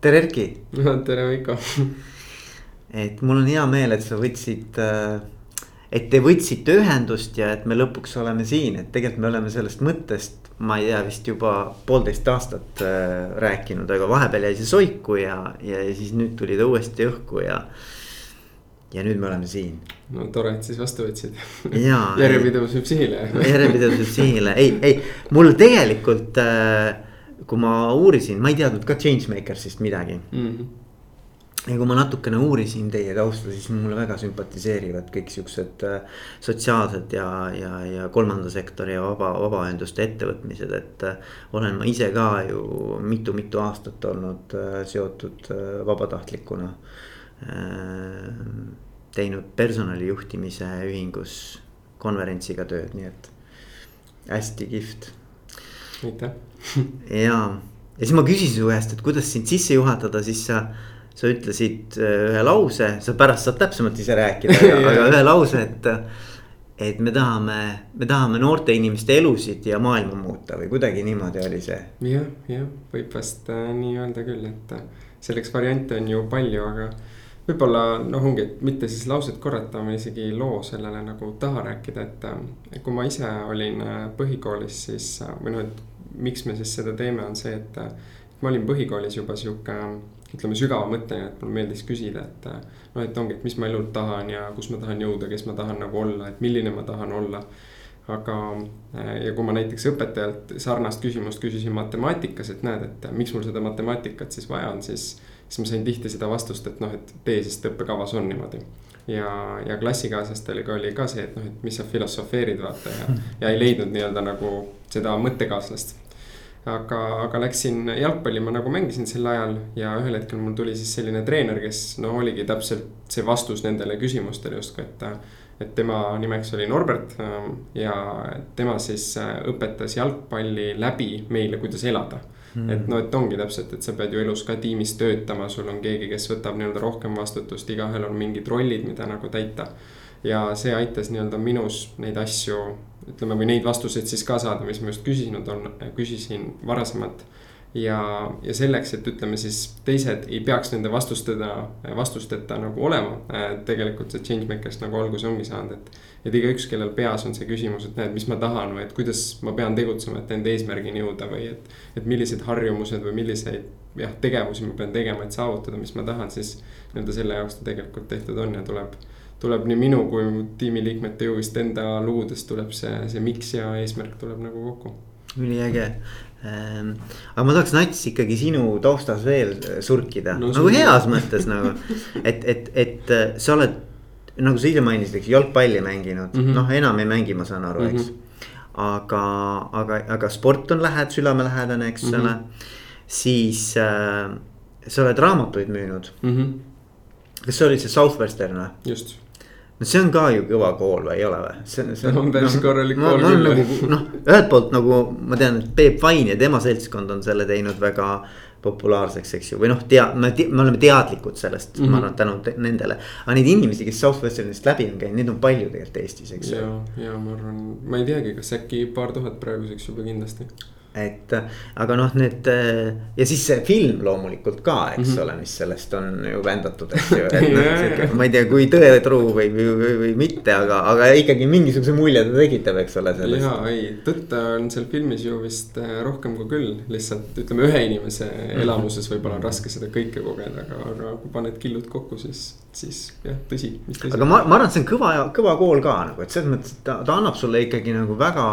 tere Erki. tere Veiko. et mul on hea meel, et sa võtsid, äh, et te võtsite ühendust ja et me lõpuks oleme siin, et tegelikult me oleme sellest mõttest, ma ei tea, vist juba poolteist aastat äh, rääkinud, aga vahepeal jäi see soiku ja, ja siis nüüd tuli ta uuesti õhku ja. ja nüüd me oleme siin. no tore, et siis vastu võtsid. järjepidevus viib sihile järjepidevus viib sihile, ei, ei mul tegelikult äh, kui ma uurisin, ma ei teadnud ka Changemakersist midagi mm. -hmm. ja kui ma natukene uurisin teie tausta, siis mulle väga sümpatiseerivad kõik siuksed äh, sotsiaalsed ja, ja, ja kolmanda sektori ja vaba, vabaühenduste ettevõtmised, et äh,. olen ma ise ka ju mitu-mitu aastat olnud äh, seotud vabatahtlikuna teinud personalijuhtimise ühingus konverentsiga tööd, nii et hästi kihvt aitäh. ja, ja siis ma küsisin su käest, et kuidas sind sisse juhatada, siis sa, sa ütlesid äh, ühe lause, sa pärast saad täpsemalt ise rääkida aga, aga ühe lause, et. et me tahame, me tahame noorte inimeste elusid ja maailma muuta või kuidagi niimoodi oli see. jah, jah, võib vast äh, nii öelda küll, et äh, selleks variante on ju palju, aga võib-olla noh, ongi, et mitte siis lauset korrata, ma isegi loo sellele nagu taha rääkida, et. kui ma ise olin põhikoolis, siis või noh, et miks me siis seda teeme, on see, et ma olin põhikoolis juba sihuke ütleme sügavamõtteline, et mulle meeldis küsida, et noh, et ongi, et mis ma elult tahan ja kus ma tahan jõuda, kes ma tahan nagu olla, et milline ma tahan olla. aga, ja kui ma näiteks õpetajalt sarnast küsimust küsisin matemaatikas, et näed, et miks mul seda matemaatikat siis vaja on, siis. siis ma sain tihti seda vastust, et noh, et tee, sest õppekavas on niimoodi ja, ja klassikaaslastega oli ka see, et noh, et mis sa filosofeerid vaata ja, ja ei leidnud nii-öelda nagu seda mõttekaaslast aga, aga läksin jalgpalli, ma nagu mängisin sel ajal ja ühel hetkel mul tuli siis selline treener, kes no oligi täpselt see vastus nendele küsimustele justkui, et. et tema nimeks oli Norbert ähm, ja tema siis äh, õpetas jalgpalli läbi meile, kuidas elada mm.. et no, et ongi täpselt, et sa pead ju elus ka tiimis töötama, sul on keegi, kes võtab nii-öelda rohkem vastutust, igahel on mingid rollid, mida nagu täita. ja see aitas nii-öelda minus neid asju ütleme, või neid vastuseid siis ka saada, mis ma just küsinud on, küsisin varasemalt. ja, ja selleks, et ütleme siis teised ei peaks nende vastustega, vastusteta nagu olema. tegelikult see Changemakers nagu alguse ongi saanud, et, et igaüks, kellel peas on see küsimus, et näed, mis ma tahan või et kuidas ma pean tegutsema, et enda eesmärgini jõuda või et. et millised harjumused või milliseid jah, tegevusi ma pean tegema, et saavutada, mis ma tahan, siis nii-öelda selle jaoks ta tegelikult tehtud on ja tuleb tuleb nii minu kui tiimiliikmete ju vist enda lugudest tuleb see, see miks ja eesmärk tuleb nagu kokku. üliäge ähm,, aga ma tahaks Nats ikkagi sinu taustas veel surkida no,, nagu heas mõttes nagu. et, et, et äh, sa oled, nagu sa ise mainisid, eks jalgpalli mänginud mm -hmm., noh, enam ei mängi, ma saan aru, eks mm. -hmm. aga, aga, aga sport on lähed-, südamelähedane, eks ole mm -hmm.. siis äh, sa oled raamatuid müünud mm. -hmm. kas see oli see Southwestern või? just no see on ka ju kõva kool või ei ole või? see, see on päris no, korralik kool küll. Nagu, noh, ühelt poolt nagu ma tean, et Peep Vain ja tema seltskond on selle teinud väga populaarseks, eks ju, või noh, tea-, me, me oleme teadlikud sellest mm, -hmm. ma arvan, tänu nendele. aga neid inimesi, kes Southwesternist läbi on käinud, neid on palju tegelikult Eestis, eks ju. ja, ja ma arvan, ma ei teagi, kas äkki paar tuhat praeguseks juba kindlasti et aga noh, need ja siis see film loomulikult ka, eks mm -hmm. ole, mis sellest on ju vändatud, eks ju. et noh, ma ei tea, kui tõetruu või, või, või, või mitte, aga, aga ikkagi mingisuguse mulje ta tekitab, eks ole. ja ei, tõtt on seal filmis ju vist äh, rohkem kui küll, lihtsalt ütleme, ühe inimese mhm. elamuses võib-olla on raske seda kõike kogeda, aga, aga kui paned killud kokku, siis, siis jah, tõsi. aga ma, ma arvan, et see on kõva, kõva kool ka nagu, et selles mõttes, et ta, ta annab sulle ikkagi nagu väga.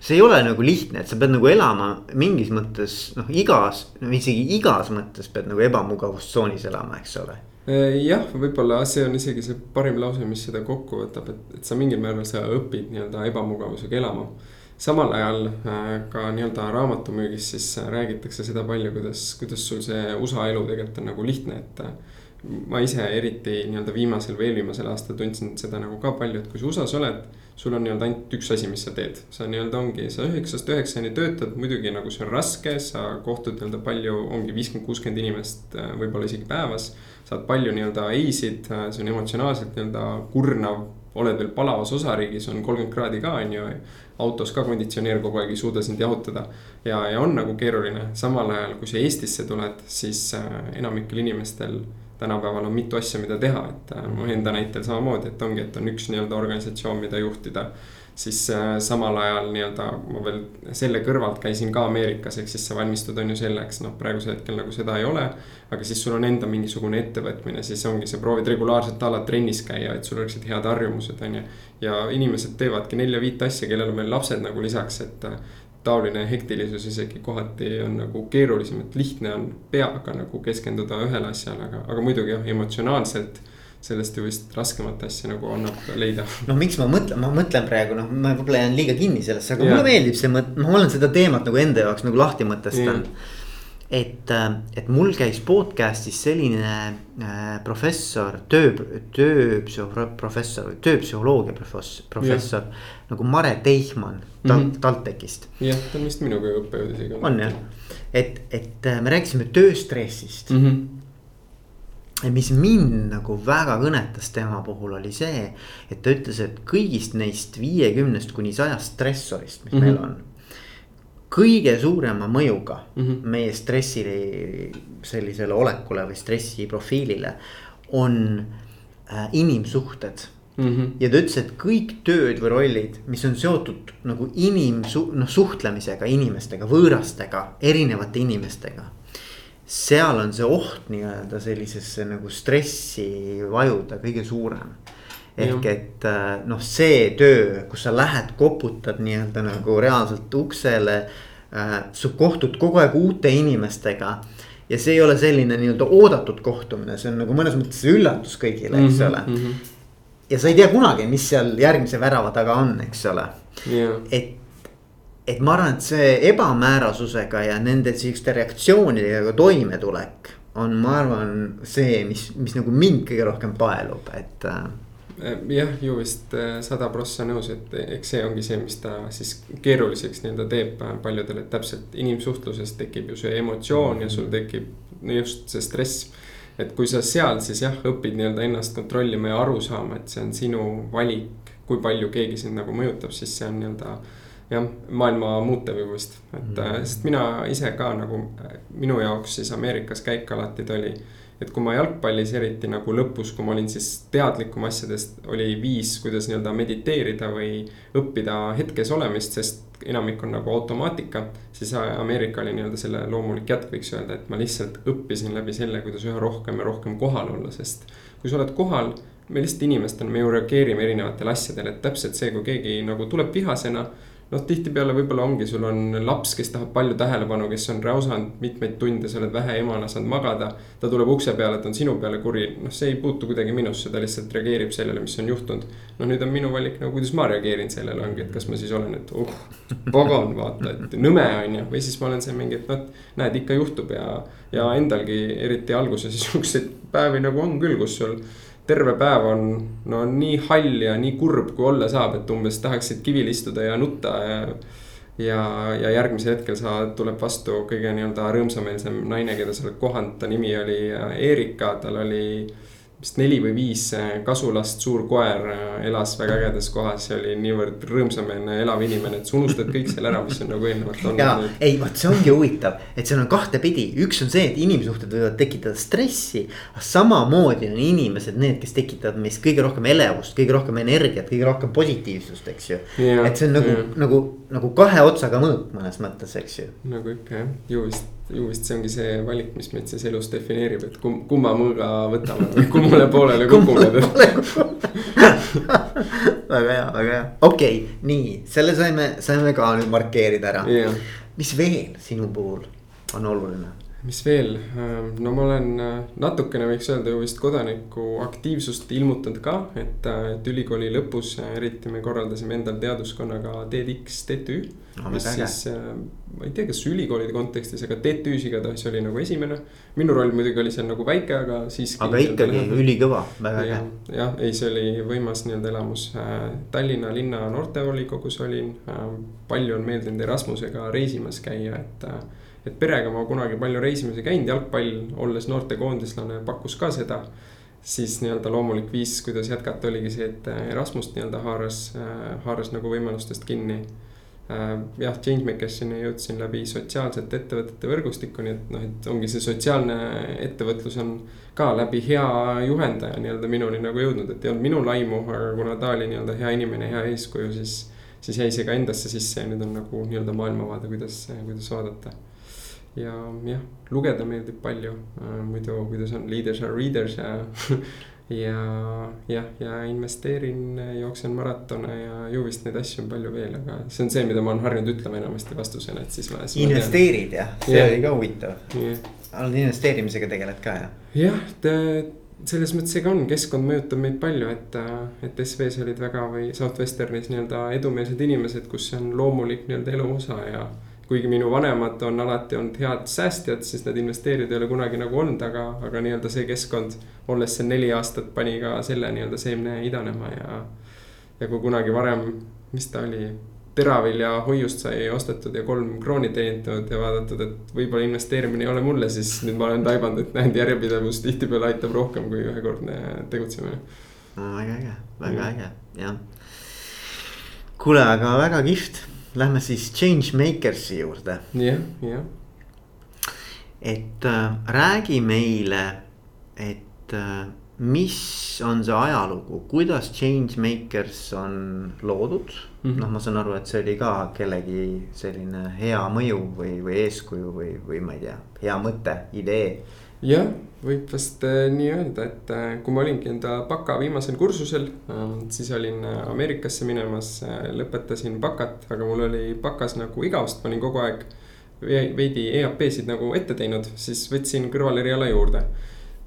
see ei ole nagu lihtne, et sa pead nagu elama mingis mõttes noh, igas, isegi igas mõttes pead nagu ebamugavustsoonis elama, eks ole äh, jah, võib-olla see on isegi see parim lause, mis seda kokku võtab, et, et sa mingil määral sa õpid nii-öelda ebamugavusega elama. samal ajal äh, ka nii-öelda raamatumüügis siis räägitakse seda palju, kuidas, kuidas sul see USA elu tegelikult on nagu lihtne, et ma ise eriti nii-öelda viimasel või eelviimasel aastal tundsin seda nagu ka palju, et kui sa USA-s oled. sul on nii-öelda ainult üks asi, mis sa teed, sa nii-öelda ongi, sa üheksast üheksani töötad, muidugi nagu see on raske, sa kohtud nii-öelda palju, ongi viiskümmend, kuuskümmend inimest võib-olla isegi päevas. saad palju nii-öelda ei-sid, see on emotsionaalselt nii-öelda kurnav oled veel palavas osariigis, on kolmkümmend kraadi ka, on ju. autos ka konditsioneer kogu aeg ei suuda sind jahutada. ja, ja on nagu keeruline, samal ajal kui sa Eestisse tuled, siis äh, enamikel inimestel tänapäeval on mitu asja, mida teha, et äh, mu enda näitel samamoodi, et ongi, et on üks nii-öelda organisatsioon, mida juhtida siis äh, samal ajal nii-öelda ma veel selle kõrvalt käisin ka Ameerikas, ehk siis sa valmistud on ju selleks, noh, praegusel hetkel nagu seda ei ole. aga siis sul on enda mingisugune ettevõtmine, siis ongi, sa proovid regulaarselt a la trennis käia, et sul oleksid head harjumused, on ju. ja inimesed teevadki nelja-viit asja, kellel on veel lapsed nagu lisaks, et äh, taoline hektilisus isegi kohati on nagu keerulisem, et lihtne on peaga nagu keskenduda ühele asjale, aga, aga muidugi jah, emotsionaalselt sellest ju vist raskemat asja nagu annab leida. no miks ma mõtlen, ma mõtlen praegu noh, ma võib-olla jään liiga kinni sellesse, aga yeah. mulle meeldib see mõte, ma olen seda teemat nagu enda jaoks nagu lahti mõtestanud yeah et, äh, et mul käis podcast'is selline äh, professor, töö, tööpsühhoprofessor, tööpsühholoogia professor, professor yeah. nagu Mare Teichmann tal, mm -hmm. TalTechist. jah, ta on vist minuga õppejõud isegi. on jah, et, et äh, me rääkisime tööstressist mm. -hmm mis mind nagu väga kõnetas tema puhul oli see, et ta ütles, et kõigist neist viiekümnest kuni sajast stressorist, mis mm -hmm. meil on. Kõige suurema mõjuga mm -hmm. meie stressile, sellisele olekule või stressiprofiilile on äh, inimsuhted Mm -hmm. ja ta ütles, et kõik tööd või rollid, mis on seotud nagu inimsu-, noh suhtlemisega inimestega, võõrastega, erinevate inimestega seal on see oht nii-öelda sellisesse nagu stressi vajuda kõige suurem. Ehk et äh, noh, see töö, kus sa lähed, koputad nii-öelda nagu reaalselt uksele äh,. sa kohtud kogu aeg uute inimestega. ja see ei ole selline nii-öelda oodatud kohtumine, see on nagu mõnes mõttes üllatus kõigile, eks -hmm, ole mm. -hmm. ja sa ei tea kunagi, mis seal järgmise värava taga on, eks ole yeah.. et et ma arvan, et see ebamäärasusega ja nende sihukeste reaktsioonidega toimetulek on, ma arvan, see, mis, mis nagu mind kõige rohkem paelub, et äh, jah, ju vist äh, sada prossa nõus, et eks see ongi see, mis ta siis keeruliseks nii-öelda teeb paljudele, et täpselt inimsuhtluses tekib ju see emotsioon ja sul tekib just see stress. et kui sa seal siis jah, õpid nii-öelda ennast kontrollima ja aru saama, et see on sinu valik, kui palju keegi sind nagu mõjutab, siis see on nii-öelda jah, maailma muutev ju vist, et mm. sest mina ise ka nagu minu jaoks siis Ameerikas käik alati ta oli. Et kui ma jalgpallis eriti nagu lõpus, kui ma olin siis teadlikum asjadest, oli viis, kuidas nii-öelda mediteerida või õppida hetkes olemist, sest enamik on nagu automaatika. siis Ameerika oli nii-öelda selle loomulik jätk, võiks öelda, et ma lihtsalt õppisin läbi selle, kuidas üha rohkem ja rohkem kohal olla, sest kui sa oled kohal me lihtsalt inimestena, me ju reageerime erinevatele asjadele, et täpselt see, kui keegi nagu tuleb vihasena noh, tihtipeale võib-olla ongi, sul on laps, kes tahab palju tähelepanu, kes on räusanud mitmeid tunde, sa oled vähe emana saanud magada. ta tuleb ukse peale, ta on sinu peale kuri, noh, see ei puutu kuidagi minusse, ta lihtsalt reageerib sellele, mis on juhtunud. no nüüd on minu valik nagu, kuidas ma reageerin sellele ongi, et kas ma siis olen, et oh, pagan, vaata, et nõme on ju, või siis ma olen see mingi, et noh, näed, ikka juhtub ja. ja endalgi eriti alguses siukseid päevi nagu on küll, kus sul terve päev on no nii hall ja nii kurb, kui olla saab, et umbes tahaksid kivil istuda ja nutta ja. ja, ja järgmisel hetkel sa tuleb vastu kõige nii-öelda rõõmsameelsem naine, keda sa oled kohanud, ta nimi oli Erika, tal oli vist neli või viis kasulast, suur koer äh, elas väga ägedas kohas ja oli niivõrd rõõmsameelne, elav inimene, et sa unustad kõik selle ära, mis on nagu eelnevalt olnud. ja ei, vot see ongi huvitav, et seal on kahtepidi, üks on see, et inimsuhted võivad tekitada stressi. samamoodi on inimesed need, kes tekitavad meis kõige rohkem elevust, kõige rohkem energiat, kõige rohkem positiivsust, eks ju. et see on nagu, nagu, nagu kahe otsaga mõõk mõnes mõttes, eks ju. nagu ikka jah, ju vist ju vist see ongi see valik, mis meid siis elus defineerib, et kum-, kumma mõõga võtame või kummale poolele kukume. väga hea, väga hea, okei okay,, nii, selle saime, saime ka nüüd markeerida ära. Yeah.. mis veel sinu puhul on oluline? Mis veel, no ma olen natukene võiks öelda ju vist kodanikuaktiivsust ilmutanud ka, et, et ülikooli lõpus eriti me korraldasime endal teaduskonnaga TEDx TTÜ no,. mis siis, ma ei tea, kas ülikoolide kontekstis, aga TTÜ-s igatahes oli nagu esimene. minu roll muidugi oli seal nagu väike, aga siiski. aga ikkagi ülikõva, väga äge. jah, ei, see oli võimas nii-öelda elamus. Tallinna linna noortevolikogus olin, palju on meeldinud Erasmusega reisimas käia, et et perega ma kunagi palju reisimas ei käinud, jalgpall, olles noortekoondislane, pakkus ka seda. siis nii-öelda loomulik viis, kuidas jätkata, oligi see, et Erasmust nii-öelda haaras, haaras nagu võimalustest kinni. jah, Changemakersini jõudsin läbi sotsiaalsete ettevõtete võrgustikku, nii et noh, et ongi see sotsiaalne ettevõtlus on ka läbi hea juhendaja nii-öelda minuni nagu jõudnud, et ei olnud minul aimu, aga kuna ta oli nii-öelda hea inimene, hea eeskuju, siis siis jäi see ka endasse sisse ja nüüd on nagu nii-öelda maailmavaade, kuidas, kuidas vaadata ja jah, lugeda meeldib palju, äh, muidu kuidas on leaders are readers ja ja jah, ja investeerin, jooksen maratone ja ju vist neid asju on palju veel, aga see on see, mida ma olen harjunud ütlema enamasti vastusena, et siis ma. investeerid jah, see yeah. oli ka huvitav yeah.. investeerimisega tegeled ka jah? jah, selles mõttes ega on, keskkond mõjutab meid palju, et, et SV-s olid väga või Southwesternis nii-öelda edumeelsed inimesed, kus see on loomulik nii-öelda elu osa ja kuigi minu vanemad on alati olnud head säästjad, siis need investeerijad ei ole kunagi nagu olnud, aga, aga nii-öelda see keskkond. olles seal neli aastat, pani ka selle nii-öelda seemne idanema ja. ja kui kunagi varem, mis ta oli, teravilja hoiust sai ostetud ja kolm krooni teenitud ja vaadatud, et võib-olla investeerimine ei ole mulle, siis nüüd ma olen taibanud, et näinud järjepidevus tihtipeale aitab rohkem kui ühekordne tegutsemine väga äge, väga äge, jah. kuule, aga väga kihvt lähme siis Changemakersi juurde. jah, jah. et äh, räägi meile, et äh, mis on see ajalugu, kuidas Changemakers on loodud mm -hmm.? noh, ma saan aru, et see oli ka kellegi selline hea mõju või, või eeskuju või, või ma ei tea, hea mõte, idee. Jah võib vast äh, nii öelda, et äh, kui ma olingi enda baka viimasel kursusel, ähm, siis olin äh, Ameerikasse minemas, lõpetasin bakat, aga mul oli bakas nagu igavust, ma olin kogu aeg veidi EAP-sid nagu ette teinud, siis võtsin kõrvaleriala juurde.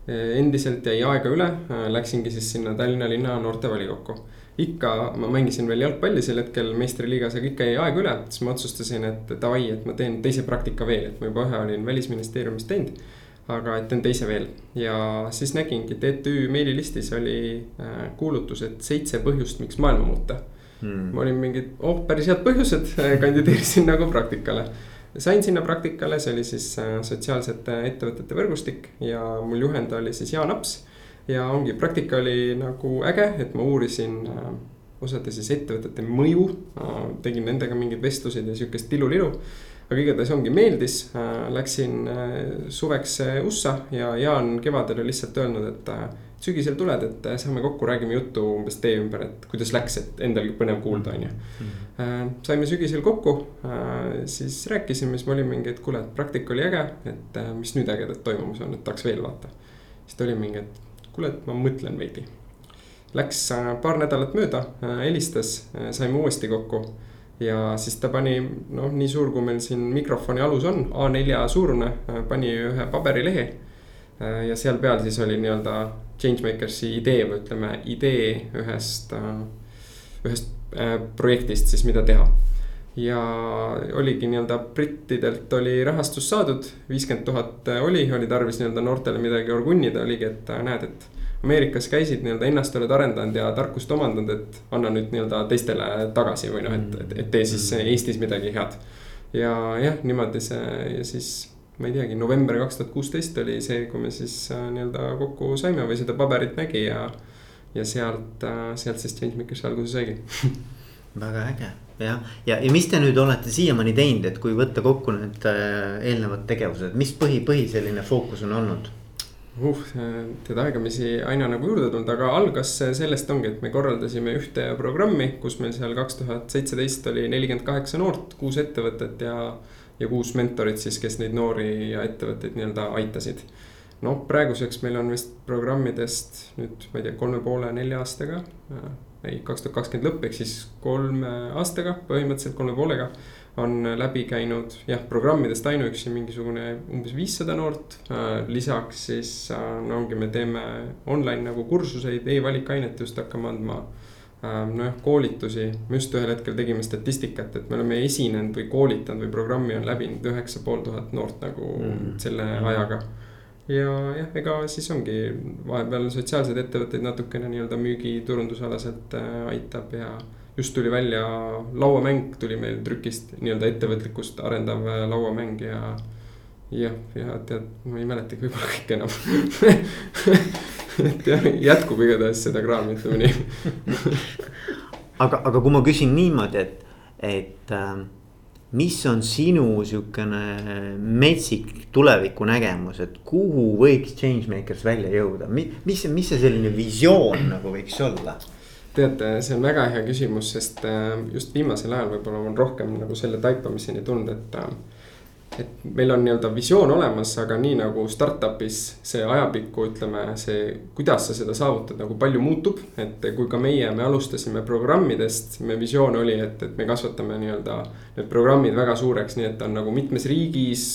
endiselt jäi aega üle, läksingi siis sinna Tallinna linna noortevolikokku ikka ma mängisin veel jalgpalli sel hetkel meistriliigas, aga ikka jäi aega üle, siis ma otsustasin, et davai, et ma teen teise praktika veel, et ma juba ühe olin välisministeeriumis teinud aga et teen teise veel ja siis nägingi, et ETÜ meililistis oli äh, kuulutus, et seitse põhjust, miks maailma muuta hmm.. ma olin mingid, oh päris head põhjused, kandideerisin nagu praktikale. sain sinna praktikale, see oli siis äh, sotsiaalsete ettevõtete võrgustik ja mul juhend oli siis Jaan Aps. ja ongi, praktika oli nagu äge, et ma uurisin äh, osade siis ettevõtete mõju, tegin nendega mingeid vestluseid ja sihukest tilulilu aga igatahes ongi, meeldis, äh, läksin äh, suveks äh, USA ja Jaan kevadel oli lihtsalt öelnud, et sügisel tuled, et saame kokku, räägime juttu umbes tee ümber, et kuidas läks, et endalgi põnev kuulda, on ju. Mhm. saime sügisel kokku, siis rääkisime, siis ma olin mingi, et kuule, et praktika oli äge, et mis nüüd ägedat toimumas on, et tahaks veel vaata. siis ta oli mingi, et kuule, et ma mõtlen veidi. Läks paar nädalat mööda, helistas, saime uuesti kokku ja siis ta pani, noh, nii suur, kui meil siin mikrofoni alus on, A4 suurune, äh, pani ühe paberilehe. Äh, ja seal peal siis oli nii-öelda Changemakersi idee või ütleme, idee ühest, äh, ühest projektist siis, mida teha. ja oligi nii-öelda brittidelt oli rahastus saadud, viiskümmend tuhat oli, oli tarvis nii-öelda noortele midagi orgunnida, oligi, et näed, et Ameerikas käisid nii-öelda ennast oled arendanud ja tarkust omandanud, et anna nüüd nii-öelda teistele tagasi või noh, et, et, et tee siis mm. Eestis midagi head. ja jah, niimoodi see ja siis ma ei teagi, november kaks tuhat kuusteist oli see, kui me siis äh, nii-öelda kokku saime või seda paberit nägi ja. ja sealt, äh, sealt siis Changemakers alguse saigi väga äge jah, ja, ja mis te nüüd olete siiamaani teinud, et kui võtta kokku need äh, eelnevad tegevused, mis põhi, põhi selline fookus on olnud? Uh, tead aegamisi aina nagu juurde tulnud, aga algas sellest ongi, et me korraldasime ühte programmi, kus meil seal kaks tuhat seitseteist oli nelikümmend kaheksa noort, kuus ettevõtet ja. ja kuus mentorit siis, kes neid noori ja ettevõtteid nii-öelda aitasid. noh, praeguseks meil on vist programmidest nüüd, ma ei tea, kolme poole, nelja aastaga ei, kaks tuhat kakskümmend lõpp, ehk siis kolme aastaga, põhimõtteliselt kolme poolega. On läbi käinud jah, programmidest ainuüksi mingisugune umbes viissada noort. lisaks siis no ongi, me teeme online nagu kursuseid e, e-valikainet just hakkame andma nojah, koolitusi, me just ühel hetkel tegime statistikat, et me oleme esinenud või koolitanud või programmi on läbinud üheksa pool tuhat noort nagu mm. selle ajaga ja jah, ega siis ongi vahepeal sotsiaalseid ettevõtteid natukene nii-öelda müügiturundusalaselt äh, aitab ja just tuli välja lauamäng tuli meil trükist nii-öelda ettevõtlikkust arendav äh, lauamäng ja. jah, ja tead, ma ei mäletagi võib-olla kõike enam et jah, jätkub igatahes seda kraami, ütleme nii aga, aga kui ma küsin niimoodi, et, et äh, mis on sinu sihukene metsik tulevikunägemus, et kuhu võiks Changemakers välja jõuda, mis, mis see selline visioon nagu võiks olla? teate, see on väga hea küsimus, sest äh, just viimasel ajal võib-olla on rohkem nagu selle taipamiseni tulnud, et äh, et meil on nii-öelda visioon olemas, aga nii nagu startup'is see ajapikku ütleme, see, kuidas sa seda saavutad, nagu palju muutub. et kui ka meie, me alustasime programmidest, meie visioon oli, et, et me kasvatame nii-öelda need programmid väga suureks, nii et on nagu mitmes riigis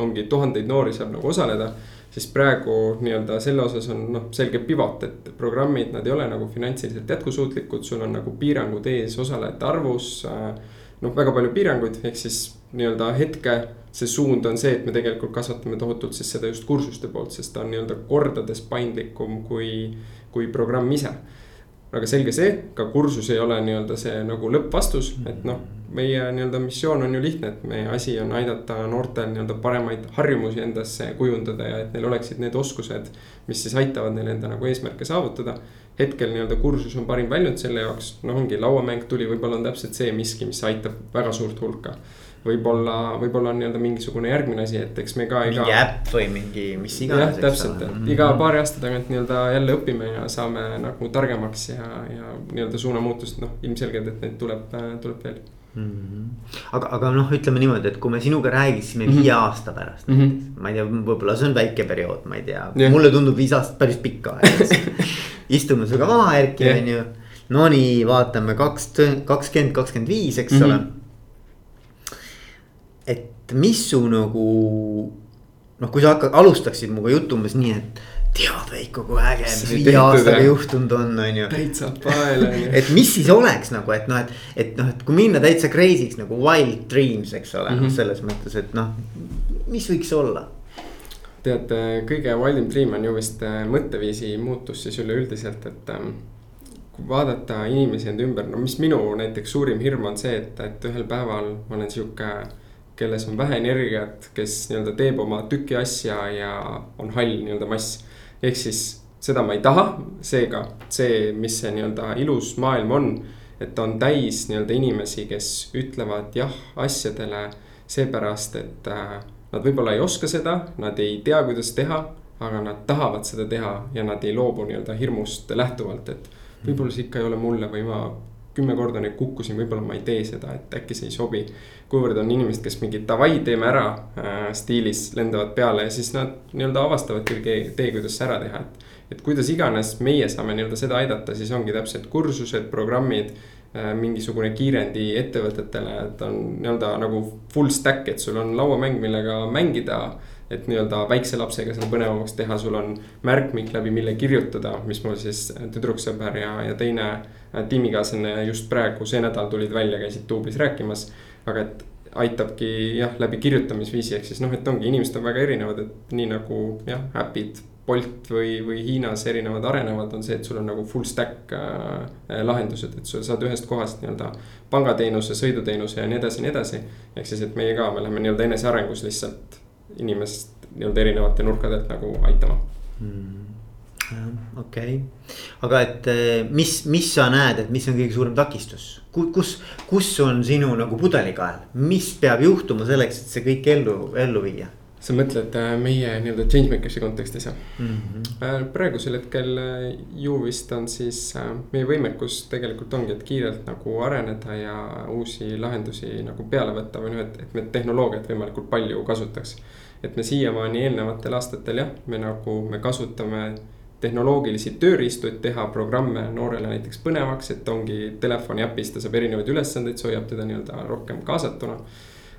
ongi tuhandeid noori saab nagu osaleda siis praegu nii-öelda selle osas on noh, selge pivot, et programmid, nad ei ole nagu finantsiliselt jätkusuutlikud, sul on nagu piirangud ees osalejate arvus. noh, väga palju piiranguid, ehk siis nii-öelda hetke see suund on see, et me tegelikult kasvatame tohutult siis seda just kursuste poolt, sest ta on nii-öelda kordades paindlikum kui, kui programm ise. aga selge see, ka kursus ei ole nii-öelda see nagu lõppvastus, et noh, meie nii-öelda missioon on ju lihtne, et meie asi on aidata noortel nii-öelda paremaid harjumusi endasse kujundada ja et neil oleksid need oskused, mis siis aitavad neil enda nagu eesmärke saavutada hetkel nii-öelda kursus on parim väljund selle jaoks, noh, ongi lauamäng tuli, võib-olla on täpselt see miski, mis aitab väga suurt hulka võib-olla, võib-olla on nii-öelda mingisugune järgmine asi, et eks me ka iga. mingi äpp või mingi mis iganes. jah, täpselt, et mm -hmm. iga paari aasta tagant nii-öelda jälle õpime ja saame nagu targemaks ja, ja nii-öelda suunamuutust, noh, ilmselgelt, et neid tuleb, tuleb veel Mm -hmm. aga, aga noh, ütleme niimoodi, et kui me sinuga räägiksime mm -hmm. viie aasta pärast mm, -hmm. ma ei tea, võib-olla see on väike periood, ma ei tea yeah., mulle tundub viis aastat päris pikk aeg istume sinuga maha, Erki on ju. Nonii, vaatame kaks, kakskümmend, kakskümmend viis, eks mm -hmm. ole et mis su nagu noh, kui sa hakkad, alustaksid minuga juttu umbes nii, et tead Veiko, kui äge, mis viie aastaga juhtunud on, on ju. täitsa pael on ju. et mis siis oleks nagu, et noh, et, et noh, et kui minna täitsa crazy'ks nagu wild dreams, eks ole mm, -hmm. selles mõttes, et noh, mis võiks olla? tead, kõige wildim dream on ju vist äh, mõtteviisi muutus siis üleüldiselt, et ähm, kui vaadata inimesi enda ümber, no mis minu näiteks suurim hirm on see, et, et ühel päeval ma olen sihuke kelles on vähe energiat, kes nii-öelda teeb oma tüki asja ja on hall nii-öelda mass. ehk siis seda ma ei taha, seega see, mis see nii-öelda ilus maailm on, et on täis nii-öelda inimesi, kes ütlevad jah asjadele seepärast, et äh, nad võib-olla ei oska seda, nad ei tea, kuidas teha, aga nad tahavad seda teha ja nad ei loobu nii-öelda hirmust lähtuvalt, et võib-olla see ikka ei ole mulle või ma kümme korda nüüd kukkusin, võib-olla ma ei tee seda, et äkki see ei sobi. kuivõrd on inimesed, kes mingi davai, teeme ära äh, stiilis lendavad peale ja siis nad nii-öelda avastavad küll tee, kuidas see ära teha, et. et kuidas iganes meie saame nii-öelda seda aidata, siis ongi täpselt kursused, programmid äh,. mingisugune kiirendi ettevõtetele, et on nii-öelda nagu full stack, et sul on lauamäng, millega mängida et nii-öelda väikse lapsega seda põnevamaks teha, sul on märkmik läbi, mille kirjutada, mis mul siis tüdruksõber ja, ja teine Äh, tiimikaaslane just praegu see nädal tulid välja, käisid duublis rääkimas. aga et aitabki jah, läbi kirjutamisviisi, ehk siis noh, et ongi, inimesed on väga erinevad, et nii nagu jah, äpid. Bolt või, või Hiinas erinevad arenevad, on see, et sul on nagu full stack äh, lahendused, et sa saad ühest kohast nii-öelda pangateenuse, sõiduteenuse ja nii edasi ja nii edasi. ehk siis, et meie ka, me läheme nii-öelda enesearengus lihtsalt inimest nii-öelda erinevate nurkade alt nagu aitama mm okei okay., aga et eh, mis, mis sa näed, et mis on kõige suurem takistus, kus, kus on sinu nagu pudelikael, mis peab juhtuma selleks, et see kõik ellu, ellu viia? sa mõtled äh, meie nii-öelda changemaker'i kontekstis mm -hmm.? praegusel hetkel äh, ju vist on siis meie võimekus tegelikult ongi, et kiirelt nagu areneda ja uusi lahendusi nagu peale võtta või noh, et, et me tehnoloogiat võimalikult palju kasutaks. et me siiamaani eelnevatel aastatel jah, me nagu, me kasutame tehnoloogilisi tööriistu, et teha programme noorele näiteks põnevaks, et ongi telefoni äpis, ta saab erinevaid ülesandeid, see hoiab teda nii-öelda rohkem kaasatuna.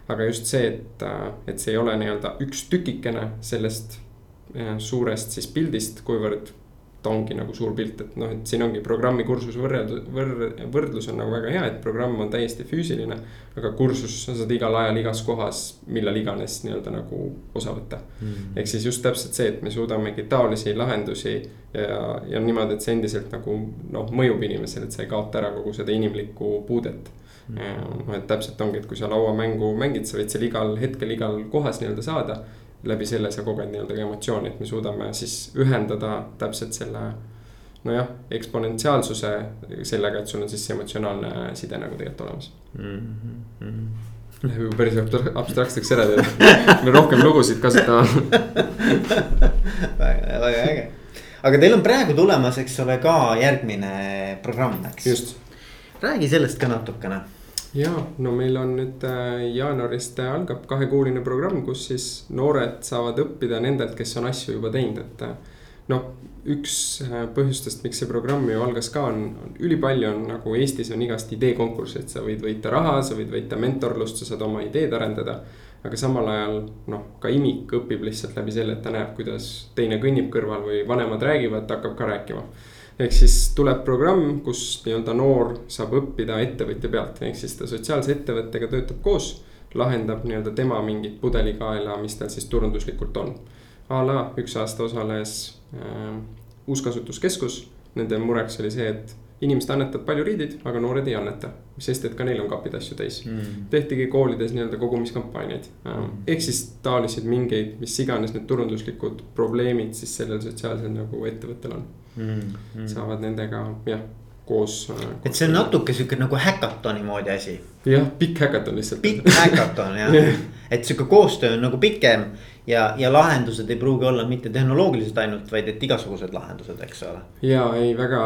aga just see, et, et see ei ole nii-öelda üks tükikene sellest eh, suurest siis pildist, kuivõrd ta ongi nagu suur pilt, et noh, et siin ongi programmi kursuse võrreld-, võrd-, võrdlus on nagu väga hea, et programm on täiesti füüsiline. aga kursus sa saad igal ajal igas kohas, millal iganes nii-öelda nagu osa võtta. Mm.. ehk siis just täpselt see, et me suudamegi taolisi lahendusi ja, ja niimoodi, et see endiselt nagu noh, mõjub inimesele, et sa ei kaota ära kogu seda inimlikku puudet. Mm.. noh, et täpselt ongi, et kui sa lauamängu mängid, sa võid seal igal hetkel, igal kohas nii-öelda saada läbi selle sa koged nii-öelda ka emotsiooni, et me suudame siis ühendada täpselt selle. nojah, eksponentsiaalsuse sellega, et sul on siis see emotsionaalne side nagu tegelikult olemas mm. -hmm. Läheb juba päris abstraktseks ära tead, me rohkem lugusid kasutama väga, väga äge. aga teil on praegu tulemas, eks ole, ka järgmine programm, eks. just. räägi sellest ka natukene ja no meil on nüüd äh, jaanuarist äh, algab kahekuuline programm, kus siis noored saavad õppida nendelt, kes on asju juba teinud, et. Äh, noh, üks põhjustest, miks see programm ju algas ka on, on ülipalju on nagu Eestis on igast ideekonkursse, et sa võid võita raha, sa võid võita mentorlust, sa saad oma ideed arendada. aga samal ajal noh, ka imik õpib lihtsalt läbi selle, et ta näeb, kuidas teine kõnnib kõrval või vanemad räägivad, ta hakkab ka rääkima ehk siis tuleb programm, kus nii-öelda noor saab õppida ettevõtja pealt, ehk siis ta sotsiaalse ettevõttega töötab koos. lahendab nii-öelda tema mingit pudelikaela, mis tal siis turunduslikult on. a la üks aasta osales äh, uuskasutuskeskus, nende mureks oli see, et inimesed annetavad palju riideid, aga noored ei anneta. sest et ka neil on kapid asju täis mm.. tehtigi koolides nii-öelda kogumiskampaaniaid mm.. ehk siis taoliseid mingeid, mis iganes need turunduslikud probleemid siis sellel sotsiaalsel nagu ettevõttel on mm. -hmm. saavad nendega jah koos, äh, et see on natuke sihuke nagu häkatoni moodi asi. jah, pikk häkaton lihtsalt. pikk häkaton jah et sihuke koostöö on nagu pikem ja, ja lahendused ei pruugi olla mitte tehnoloogilised ainult, vaid et igasugused lahendused, eks ole. ja ei, väga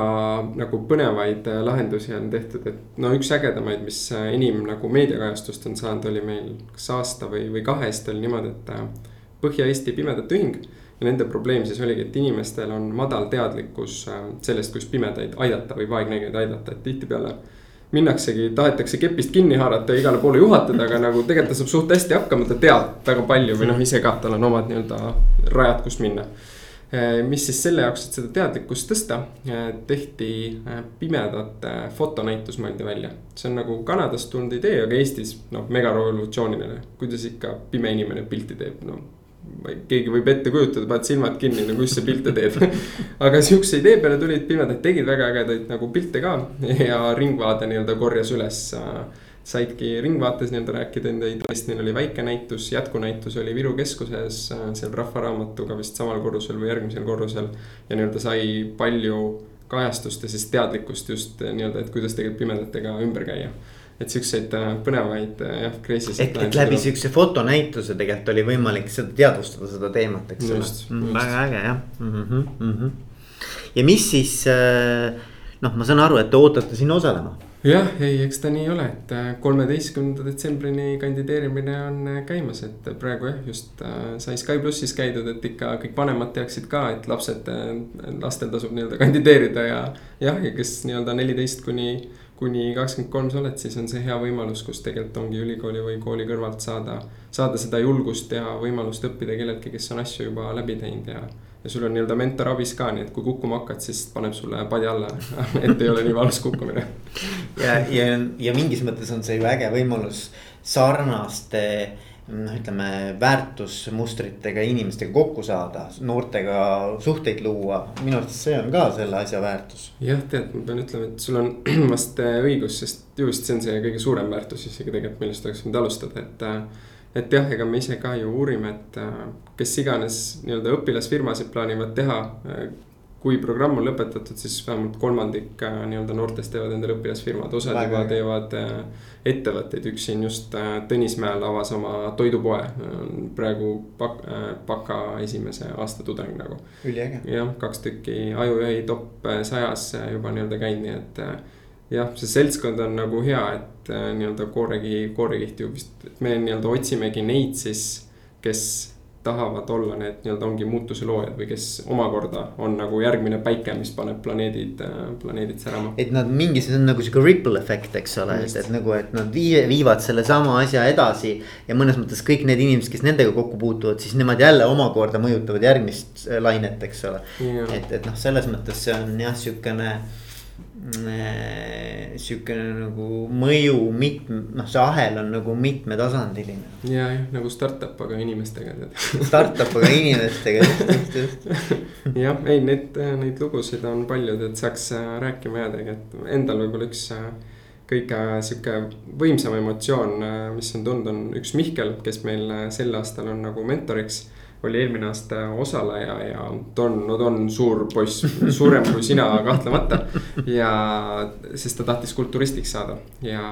nagu põnevaid äh, lahendusi on tehtud, et no üks ägedamaid, mis äh, enim nagu meediakajastust on saanud, oli meil kas aasta või, või kahe eest oli niimoodi, et Põhja-Eesti Pimedate Ühing ja nende probleem siis oligi, et inimestel on madal teadlikkus äh, sellest, kuidas pimedaid aidata või vaegnägijaid aidata, et tihtipeale minnaksegi, tahetakse kepist kinni haarata ja igale poole juhatada, aga nagu tegelikult ta saab suht hästi hakkama, ta teab väga palju või noh, ise ka, tal on omad nii-öelda rajad, kust minna. Äh, mis siis selle jaoks, et seda teadlikkust tõsta, äh, tehti pimedate fotonäitus mõeldi välja. see on nagu Kanadast tulnud idee, aga Eestis noh, megarevolutsiooniline, kuidas ikka pime inimene pilti teeb, no keegi võib ette kujutada, paned silmad kinni, no kus see pilte teeb aga sihukese idee peale tulid, pimedad tegid väga ägedaid nagu pilte ka ja Ringvaade nii-öelda korjas üles. saidki Ringvaates nii-öelda rääkida enda ideest, neil oli väike näitus, jätkunäitus oli Viru keskuses seal Rahvaraamatuga vist samal korrusel või järgmisel korrusel. ja nii-öelda sai palju kajastust ja siis teadlikkust just nii-öelda, et kuidas tegelikult pimedatega ümber käia et siukseid äh, põnevaid äh, jah, crazy et, et läbi siukse fotonäituse tegelikult oli võimalik seda teadvustada, seda teemat, eks ole. Mm, väga äge jah mm. -hmm, mm -hmm. ja mis siis äh, noh, ma saan aru, et te ootate sinna osalema. jah, ei, eks ta nii ole, et kolmeteistkümnenda detsembrini kandideerimine on käimas, et praegu jah, just sai Sky plussis käidud, et ikka kõik vanemad teaksid ka, et lapsed, lastel tasub nii-öelda kandideerida ja. jah, ja kes nii-öelda neliteist kuni kuni kakskümmend kolm sa oled, siis on see hea võimalus, kus tegelikult ongi ülikooli või kooli kõrvalt saada. saada seda julgust ja võimalust õppida kelleltki, kes on asju juba läbi teinud ja. ja sul on nii-öelda mentor abis ka, nii et kui kukkuma hakkad, siis paneb sulle padi alla et ei ole nii valus kukkumine. ja, ja, ja mingis mõttes on see ju äge võimalus sarnaste noh, ütleme väärtusmustritega inimestega kokku saada, noortega suhteid luua, minu arvates see on ka selle asja väärtus. jah, tead, ma pean ütlema, et sul on vast äh, õigus, sest ju vist see on see kõige suurem väärtus isegi tegelikult, millest oleks võinud alustada, et. Äh, et jah, ega me ise ka ju uurime, et äh, kes iganes nii-öelda õpilasfirmasid plaanivad teha kui programm on lõpetatud, siis vähemalt kolmandik äh, nii-öelda noortest teevad endale õpilasfirmad, osad juba teevad äh, ettevõtteid, üks siin just äh, Tõnismäel avas oma toidupoe. praegu pak-, baka esimese aasta tudeng nagu. üliäge. jah, kaks tükki Ajujahi top sajas juba nii-öelda käinud, nii et jah, see seltskond on nagu hea, et nii-öelda kooregi, koorekiht ju vist, et me nii-öelda otsimegi neid siis, kes tahavad olla need nii-öelda ongi muutuse loojad või kes omakorda on nagu järgmine päike, mis paneb planeedid, planeedid särama. et nad mingi, see on nagu sihuke ripple efekt, eks ole, et, et nagu, et nad vii-, viivad sellesama asja edasi. ja mõnes mõttes kõik need inimesed, kes nendega kokku puutuvad, siis nemad jälle omakorda mõjutavad järgmist lainet, eks ole. et, et noh, selles mõttes see on jah, sihukene sihukene nagu mõju mitme, noh, see ahel on nagu mitmetasandiline. ja, jah, nagu startup, aga inimestega tead. Startup, aga inimestega, just, just, just. jah, ei, neid, neid lugusid on palju, et saaks äh, rääkima jäädagi, et endal võib-olla üks äh, kõige sihuke võimsam emotsioon, mis on tulnud, on üks Mihkel, kes meil sel aastal on nagu mentoriks oli eelmine aasta osaleja ja ta on, no ta on suur poiss, suurem kui sina kahtlemata. ja, sest ta tahtis kulturistiks saada ja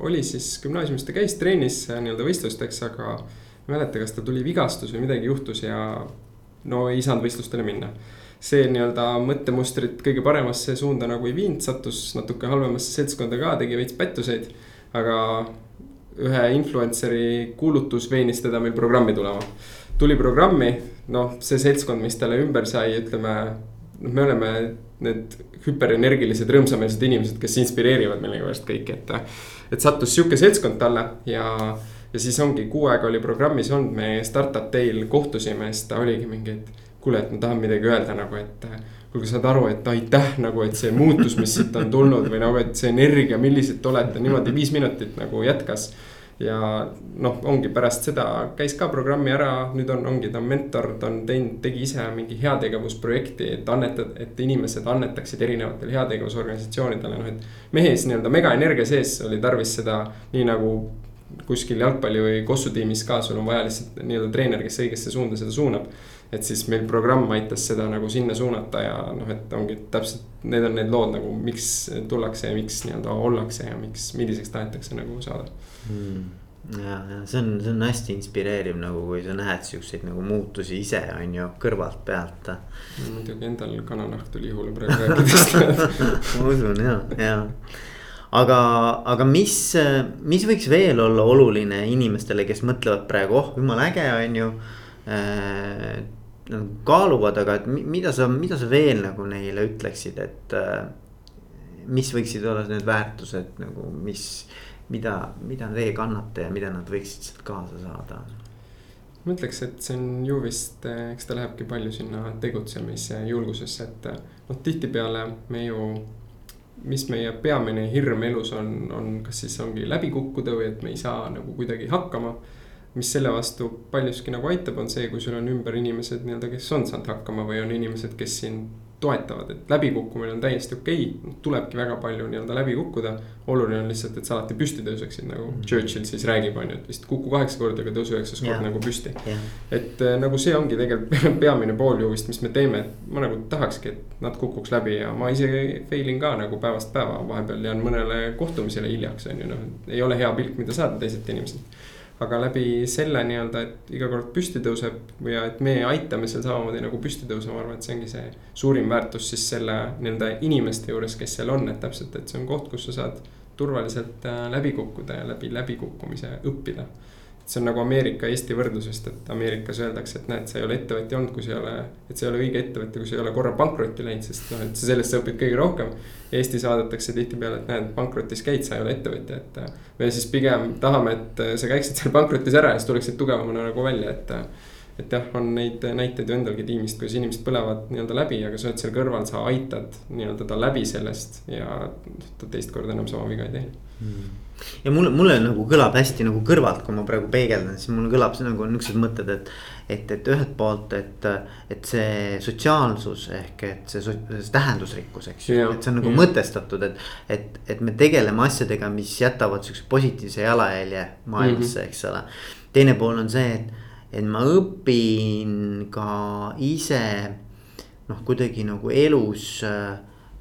oli siis gümnaasiumis, ta käis trennis nii-öelda võistlusteks, aga. ma ei mäleta, kas tal tuli vigastus või midagi juhtus ja no ei saanud võistlustele minna see nii-öelda mõttemustrit kõige paremasse suunda nagu ei viinud, sattus natuke halvemasse seltskonda ka, tegi veits pättuseid. aga ühe influencer'i kuulutus veenis teda meil programmi tulema tuli programmi, noh, see seltskond, mis talle ümber sai, ütleme. noh, me oleme need hüperenergilised, rõõmsameelsed inimesed, kes inspireerivad millegipärast kõiki, et. et sattus sihuke seltskond talle ja, ja siis ongi kuu aega oli programmis olnud, me Startup Day'l kohtusime, siis ta oligi mingi, et. kuule, et ma tahan midagi öelda nagu, et kuulge, saad aru, et aitäh nagu, et see muutus, mis siit on tulnud või nagu, et see energia, millised te olete, niimoodi viis minutit nagu jätkas ja noh, ongi pärast seda käis ka programmi ära, nüüd on, ongi ta on mentor, ta on teinud, tegi ise mingi heategevusprojekti, et annetada, et inimesed annetaksid erinevatele heategevusorganisatsioonidele, noh et. mehes nii-öelda megaenergia sees oli tarvis seda nii nagu kuskil jalgpalli või kossutiimis ka, sul on vaja lihtsalt nii-öelda treener, kes õigesse suunda seda suunab. Et siis meil programm aitas seda nagu sinna suunata ja noh, et ongi täpselt, need on need lood nagu, miks tullakse ja miks nii-öelda ollakse ja miks, milliseks tahetakse nagu saada mm ja, ja see on, see on hästi inspireeriv nagu, kui sa näed siukseid nagu muutusi ise on ju kõrvalt pealt. muidugi endal kananahk tuli ihule praegu rääkides ma usun ja, ja. aga, aga mis, mis võiks veel olla oluline inimestele, kes mõtlevad praegu, oh jumala äge on ju äh,. Kaaluvad, aga et mida sa, mida sa veel nagu neile ütleksid, et äh, mis võiksid olla need väärtused nagu, mis mida, mida teie kannate ja mida nad võiksid sealt kaasa saada? ma ütleks, et see on ju vist, eks ta lähebki palju sinna tegutsemise julgusesse, et noh, tihtipeale me ju. mis meie peamine hirm elus on, on kas siis ongi läbi kukkuda või et me ei saa nagu kuidagi hakkama. Mis selle vastu paljuski nagu aitab, on see, kui sul on ümber inimesed nii-öelda, kes on saanud hakkama või on inimesed, kes sind toetavad, et läbikukkumine on täiesti okei okay., tulebki väga palju nii-öelda läbi kukkuda. oluline on lihtsalt, et sa alati püsti tõuseksid nagu mm -hmm. Churchill siis räägib, on ju, et vist kuku kaheksa korda, aga tõusu üheksas kord nagu püsti yeah.. et äh, nagu see ongi tegelikult peamine pool ju vist, mis me teeme, et ma nagu tahakski, et nad kukuks läbi ja ma ise fail in ka nagu päevast päeva, vahepeal jään mõnele kohtumisele hiljaks, on ju, noh. ei ole hea pilk, mida saada teiselt inimeselt aga läbi selle nii-öelda, et iga kord püsti tõuseb ja et me aitame seal samamoodi nagu püsti tõusma, ma arvan, et see ongi see suurim väärtus siis selle nii-öelda inimeste juures, kes seal on, et täpselt, et see on koht, kus sa saad turvaliselt äh, läbi kukkuda ja läbi läbikukkumise õppida see on nagu Ameerika-Eesti võrdlusest, et Ameerikas öeldakse, et näed, sa ei ole ettevõtja olnud, kui sa ei ole, et sa ei ole õige ettevõtja, kui sa ei ole korra pankrotti läinud, sest noh, et sellest sa õpid kõige rohkem. Eestis vaadatakse tihtipeale, et näed, pankrotis käid, sa ei ole ettevõtja, et. me siis pigem tahame, et sa käiksid seal pankrotis ära ja siis tuleksid tugevamana nagu välja, et. et jah, on neid näiteid ju endalgi tiimist, kus inimesed põlevad nii-öelda läbi, aga sa oled seal kõrval, sa aitad nii-öelda ta läbi sellest ja ta teist korda enam sama viga ei tee mm ja mulle, mulle nagu kõlab hästi nagu kõrvalt, kui ma praegu peegeldan, siis mul kõlab see nagu niuksed mõtted, et. et, et ühelt poolt, et, et see sotsiaalsus ehk et see, see tähendusrikkus, eks ju, et see on nagu ja. mõtestatud, et. et, et me tegeleme asjadega, mis jätavad siukse positiivse jalajälje maailmasse mm, -hmm. eks ole. teine pool on see, et, et ma õpin ka ise noh, kuidagi nagu elus äh,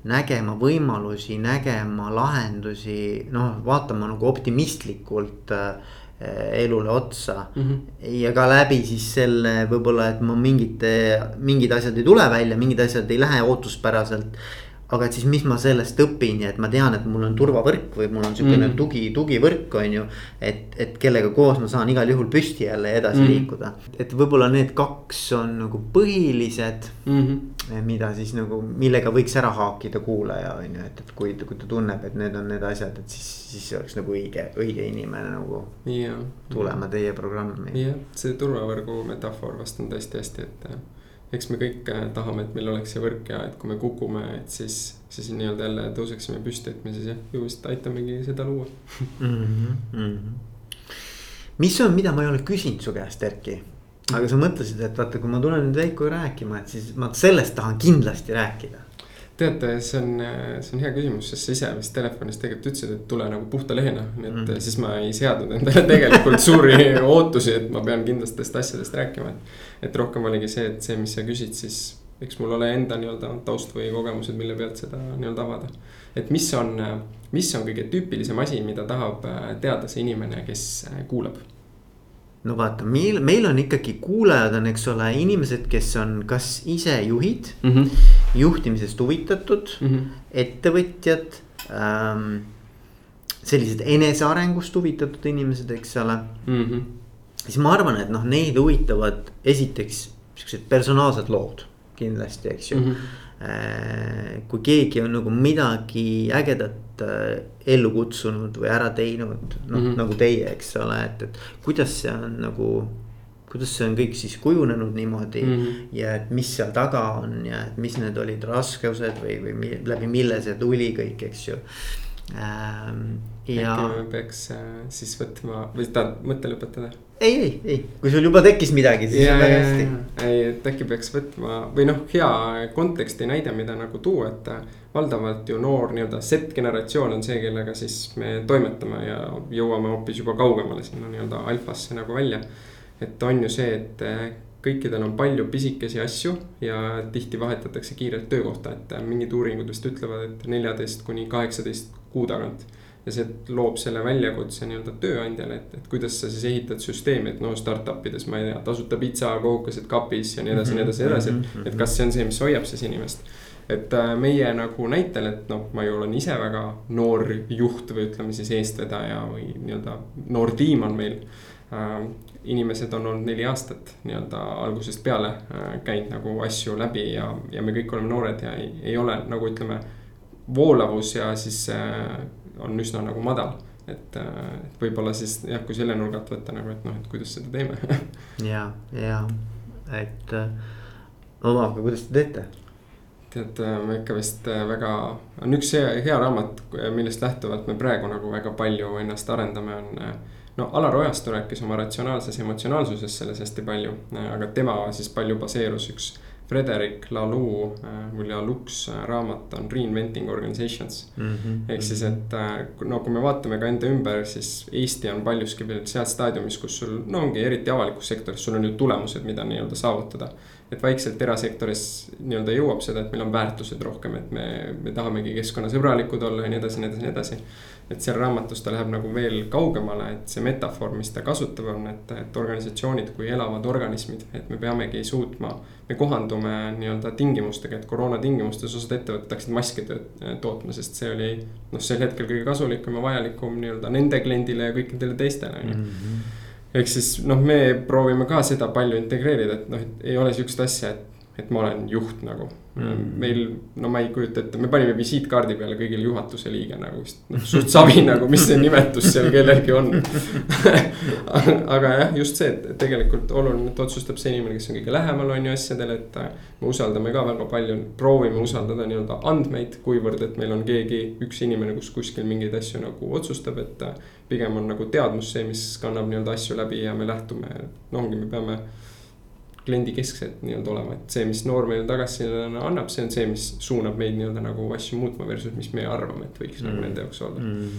nägema võimalusi, nägema lahendusi, noh, vaatama nagu optimistlikult äh, elule otsa mm. -hmm. ja ka läbi siis selle võib-olla, et ma mingite, mingid asjad ei tule välja, mingid asjad ei lähe ootuspäraselt. Aga et siis, mis ma sellest õpin ja et ma tean, et mul on turvavõrk või mul on sihukene mm -hmm. tugi, tugivõrk on ju. et, et kellega koos ma saan igal juhul püsti jälle edasi mm -hmm. liikuda. et võib-olla need kaks on nagu põhilised mm. -hmm. mida siis nagu, millega võiks ära haakida kuulaja on ju, et, et kui, kui ta tunneb, et need on need asjad, et siis, siis oleks nagu õige, õige inimene nagu ja, tulema teie programmi. jah, see turvavõrgu metafoor vast on tõesti hästi, et eks me kõik äh, tahame, et meil oleks see võrk ja et kui me kukume, et siis, siis nii-öelda jälle tõuseksime püsti, et me siis jah, ju vist aitamegi seda luua mm. -hmm. mis on, mida ma ei ole küsinud su käest, Erki? aga sa mõtlesid, et vaata, kui ma tulen nüüd Veikoga rääkima, et siis ma sellest tahan kindlasti rääkida teate, see on, see on hea küsimus, sest sa ise vist telefonis tegelikult ütlesid, et tule nagu puhta lehena, nii et mm. siis ma ei seadnud endale tegelikult suuri ootusi, et ma pean kindlatest asjadest rääkima, et. et rohkem oligi see, et see, mis sa küsid, siis eks mul ole enda nii-öelda taust või kogemused, mille pealt seda nii-öelda avada. et mis on, mis on kõige tüüpilisem asi, mida tahab teada see inimene, kes kuulab no vaata, meil, meil on ikkagi kuulajad on, eks ole, inimesed, kes on kas ise juhid mm, -hmm. juhtimisest huvitatud mm, -hmm. ettevõtjad ähm,. sellised enesearengust huvitatud inimesed, eks ole mm. -hmm. siis ma arvan, et noh, neid huvitavad esiteks siuksed personaalsed lood kindlasti, eks ju mm. -hmm kui keegi on nagu midagi ägedat äh, ellu kutsunud või ära teinud, noh mm -hmm. nagu teie, eks ole, et, et kuidas see on nagu. kuidas see on kõik siis kujunenud niimoodi mm -hmm. ja et mis seal taga on ja et mis need olid raskused või, või läbi mille see tuli kõik, eks ju ähm,. ja. äkki me peaks äh, siis võtma või tahad mõtte lõpetada? ei, ei, ei, kui sul juba tekkis midagi, siis on väga hästi. ei, et äkki peaks võtma või noh, hea konteksti näide, mida nagu tuua, et äh, valdavalt ju noor nii-öelda Z-generatsioon on see, kellega siis me toimetame ja jõuame hoopis juba kaugemale sinna nii-öelda alfasse nagu välja. et on ju see, et äh, kõikidel on palju pisikesi asju ja tihti vahetatakse kiirelt töökohta, et mingid uuringud vist ütlevad, et neljateist kuni kaheksateist kuu tagant. ja see loob selle väljakutse nii-öelda tööandjale, et, et kuidas sa siis ehitad süsteemi, et no startup ides, ma ei tea, tasuta pitsa, kohukesed kapis ja nii edasi, nii edasi, nii edasi, et, et kas see on see, mis hoiab siis inimest et äh, meie nagu näitel, et noh, ma ju olen ise väga noor juht või ütleme siis eestvedaja või nii-öelda noor tiim on meil äh, inimesed on olnud neli aastat nii-öelda algusest peale äh, käinud nagu asju läbi ja, ja me kõik oleme noored ja ei, ei ole nagu ütleme. Voolavus ja siis äh, on üsna nagu madal, et, äh, et võib-olla siis jah, kui selle nurga alt võtta nagu, et noh, et kuidas seda teeme. Ja, ja, et no aga kuidas te teete? tead, me ikka vist väga, on üks hea, hea raamat, millest lähtuvalt me praegu nagu väga palju ennast arendame, on no Alar Ojastu rääkis oma ratsionaalses emotsionaalsuses selles hästi palju, aga tema siis palju baseerus üks Frederic Laloux või Laloux raamat on Reinventing Organizations mm. -hmm. ehk siis, et no kui me vaatame ka enda ümber, siis Eesti on paljuski veel seal staadiumis, kus sul no ongi eriti avalikus sektoris, sul on ju tulemused, mida nii-öelda saavutada. Et vaikselt erasektoris nii-öelda jõuab seda, et meil on väärtused rohkem, et me, me tahamegi keskkonnasõbralikud olla ja nii edasi, nii edasi, nii edasi et seal raamatus ta läheb nagu veel kaugemale, et see metafoor, mis ta kasutab, on, et, et organisatsioonid kui elavad organismid, et me peamegi suutma. me kohandume nii-öelda tingimustega, et koroona tingimustes osad ettevõtted hakkasid maske tootma, sest see oli. noh, sel hetkel kõige kasulikum ja vajalikum nii-öelda nende kliendile ja kõikidele teistele, on ju mhm. Ehk siis noh, me proovime ka seda palju integreerida, et noh, et ei ole sihukest asja, et et ma olen juht nagu mm.. meil, no ma ei kujuta ette, me panime visiitkaardi peale kõigile juhatuse liige nagu vist, noh suht savi nagu, mis see nimetus seal kellelgi on aga jah, just see, et tegelikult oluline, et otsustab see inimene, kes on kõige lähemal, on ju asjadele, et. me usaldame ka väga palju, proovime usaldada nii-öelda andmeid, kuivõrd, et meil on keegi, üks inimene, kus kuskil mingeid asju nagu otsustab, et. pigem on nagu teadmus see, mis kannab nii-öelda asju läbi ja me lähtume, no ongi, me peame kliendikesksed nii-öelda olema, et see, mis noor meile tagasiside annab, see on see, mis suunab meid nii-öelda nagu asju muutma versus, mis me arvame, et võiks mm. nagu nende jaoks olla mm.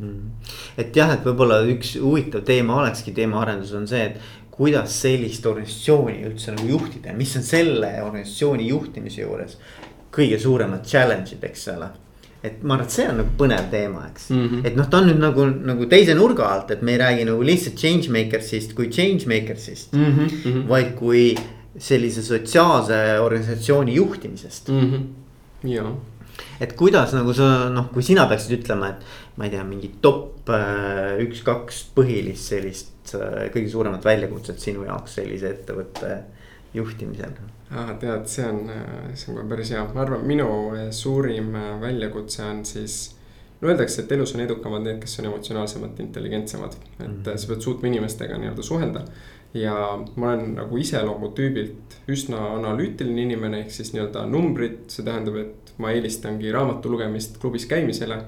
-hmm. et jah, et võib-olla üks huvitav teema olekski teemaarendus on see, et kuidas sellist organisatsiooni üldse nagu juhtida ja mis on selle organisatsiooni juhtimise juures kõige suuremad challenge'id, eks ole et ma arvan, et see on nagu põnev teema, eks mm. -hmm. et noh, ta on nüüd nagu, nagu teise nurga alt, et me ei räägi nagu lihtsalt change makers'ist kui change makers'ist mm. -hmm. vaid kui sellise sotsiaalse organisatsiooni juhtimisest mm. -hmm. ja et kuidas nagu sa noh, kui sina peaksid ütlema, et ma ei tea, mingi top äh, üks-kaks põhilist sellist äh, kõige suuremat väljakutset sinu jaoks sellise ettevõtte juhtimisel ah,. tead, see on, see on kohe päris hea, ma arvan, minu suurim väljakutse on siis no öeldakse, et elus on edukamad need, kes on emotsionaalsemad, intelligentsemad, et mm -hmm. sa pead suutma inimestega nii-öelda suhelda. ja ma olen nagu iseloomutüübilt üsna analüütiline inimene, ehk siis nii-öelda numbrid, see tähendab, et ma eelistangi raamatu lugemist klubis käimisele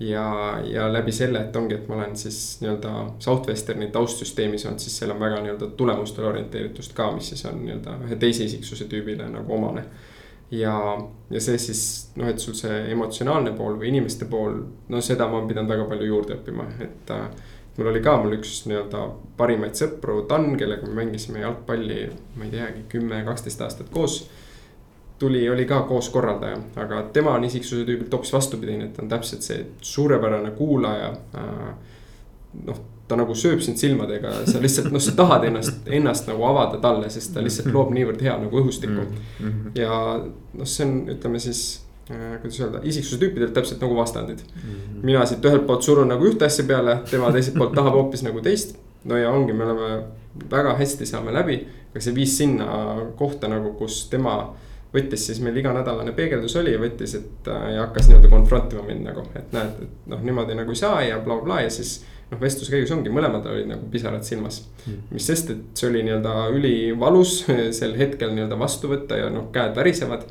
ja, ja läbi selle, et ongi, et ma olen siis nii-öelda Southwesterni taustsüsteemis olnud, siis seal on väga nii-öelda tulemustele orienteeritust ka, mis siis on nii-öelda ühe teise isiksuse tüübile nagu omane ja, ja see siis noh, et sul see emotsionaalne pool või inimeste pool, no seda ma olen pidanud väga palju juurde õppima, et äh,. mul oli ka mul üks nii-öelda parimaid sõpru, Dan, kellega me mängisime jalgpalli, ma ei teagi, kümme, kaksteist aastat koos. Tuli, oli ka kooskorraldaja, aga tema on isiksuse tüübilt hoopis vastupidine, et ta on täpselt see suurepärane kuulaja äh,. noh ta nagu sööb sind silmadega, sa lihtsalt noh, sa tahad ennast, ennast nagu avada talle, sest ta lihtsalt loob niivõrd hea nagu õhustiku mm. -hmm. ja noh, see on, ütleme siis äh,, kuidas öelda, isiksuse tüüpidelt täpselt nagu vastandid mm. -hmm. mina siit ühelt poolt surun nagu ühte asja peale, tema teiselt poolt tahab hoopis nagu teist. no ja ongi, me oleme väga hästi saame läbi, aga see viis sinna kohta nagu, kus tema võttis siis meil iganädalane peegeldus oli ja võttis, et äh, ja hakkas nii-öelda konfrontima mind nagu, et näed, et noh, niimoodi nagu ei saa ja blablabla bla, bla, ja siis noh, vestluse käigus ongi, mõlemad olid nagu pisarad silmas mm.. mis sest, et see oli nii-öelda ülivalus sel hetkel nii-öelda vastu võtta ja noh, käed värisevad.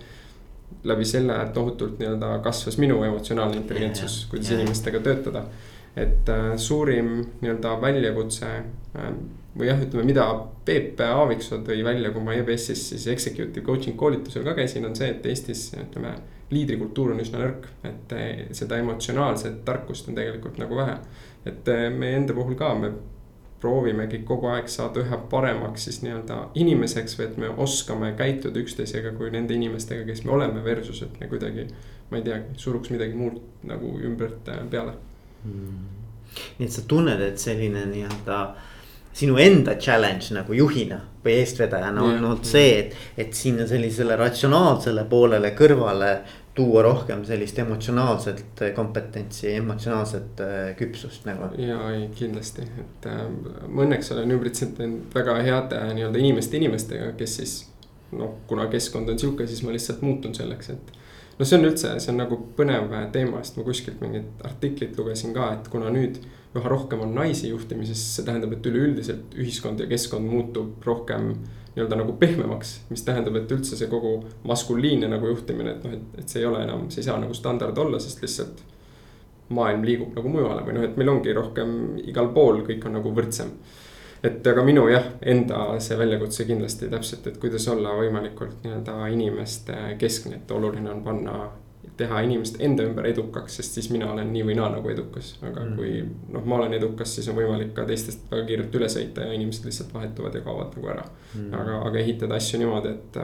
läbi selle tohutult nii-öelda kasvas minu emotsionaalne intelligentsus, kuidas inimestega töötada. et äh, suurim nii-öelda väljakutse äh, või jah, ütleme, mida Peep Aaviksoo tõi välja, kui ma EBS-is siis executive coaching koolitusel ka käisin, on see, et Eestis ütleme. liidrikultuur on üsna nõrk, et äh, seda emotsionaalset tarkust on tegelikult nagu vähe et eh, meie enda puhul ka me proovimegi kogu aeg saada üha paremaks siis nii-öelda inimeseks või et me oskame käituda üksteisega kui nende inimestega, kes me oleme, versus et me kuidagi. ma ei teagi, suruks midagi muud nagu ümbert eh, peale hmm.. nii et sa tunned, et selline nii-öelda sinu enda challenge nagu juhina või eestvedajana on olnud see, et, et sinna sellisele ratsionaalsele poolele kõrvale tuua rohkem sellist emotsionaalset kompetentsi, emotsionaalset äh, küpsust nagu. ja ei kindlasti, et äh, ma õnneks olen ümbritsenud end väga heade nii-öelda inimeste inimestega, kes siis. noh, kuna keskkond on sihuke, siis ma lihtsalt muutun selleks, et. no see on üldse, see on nagu põnev teema, sest ma kuskilt mingit artiklit lugesin ka, et kuna nüüd üha rohkem on naisi juhtimises, see tähendab, et üleüldiselt ühiskond ja keskkond muutub rohkem nii-öelda nagu pehmemaks. mis tähendab, et üldse see kogu maskuliinne nagu juhtimine, et noh, et, et see ei ole enam, see ei saa nagu standard olla, sest lihtsalt. maailm liigub nagu mujale või noh, et meil ongi rohkem igal pool, kõik on nagu võrdsem. et aga minu jah, enda see väljakutse kindlasti täpselt, et kuidas olla võimalikult nii-öelda inimeste keskne, et oluline on panna teha inimest enda ümber edukaks, sest siis mina olen nii või naa nagu edukas. aga mm. kui noh, ma olen edukas, siis on võimalik ka teistest väga kiirelt üle sõita ja inimesed lihtsalt vahetuvad ja kaovad nagu ära mm.. aga, aga ehitada asju niimoodi, et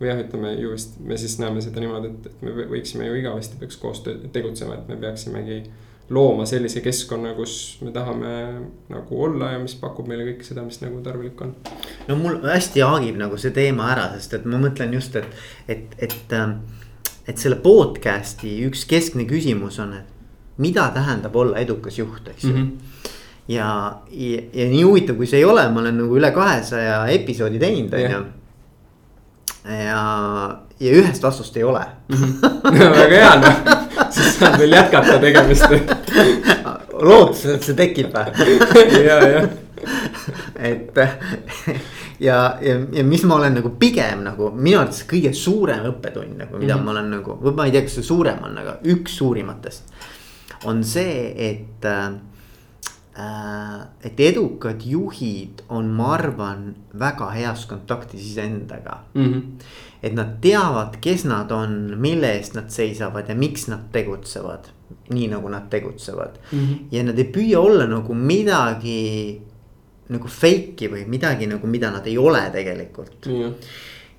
või jah, ütleme ju vist me siis näeme seda niimoodi, et, et me võiksime ju igavesti peaks koos tegutsema, et me peaksimegi looma sellise keskkonna, kus me tahame nagu olla ja mis pakub meile kõike seda, mis nagu tarvilik on. no mul hästi haagib nagu see teema ära, sest et ma mõtlen just, et, et, et äh, et selle podcast'i üks keskne küsimus on, et mida tähendab olla edukas juht, eks ju mm. -hmm. ja, ja, ja nii huvitav, kui see ei ole, ma olen nagu üle kahesaja episoodi teinud, on ju. ja, ja ühest vastust ei ole mm. -hmm. väga hea, noh, siis saab veel jätkata tegemist lootuses, et see tekib või ja, jah et ja, ja, ja mis ma olen nagu pigem nagu minu arvates kõige suurem õppetund nagu, mida mm -hmm. ma olen nagu, või ma ei tea, kas see suurem on, aga üks suurimatest. on see, et äh,, et edukad juhid on, ma arvan, väga heas kontaktis iseendaga mm. -hmm. et nad teavad, kes nad on, mille eest nad seisavad ja miks nad tegutsevad nii nagu nad tegutsevad mm. -hmm. ja nad ei püüa olla nagu midagi nagu fake'i või midagi nagu, mida nad ei ole tegelikult.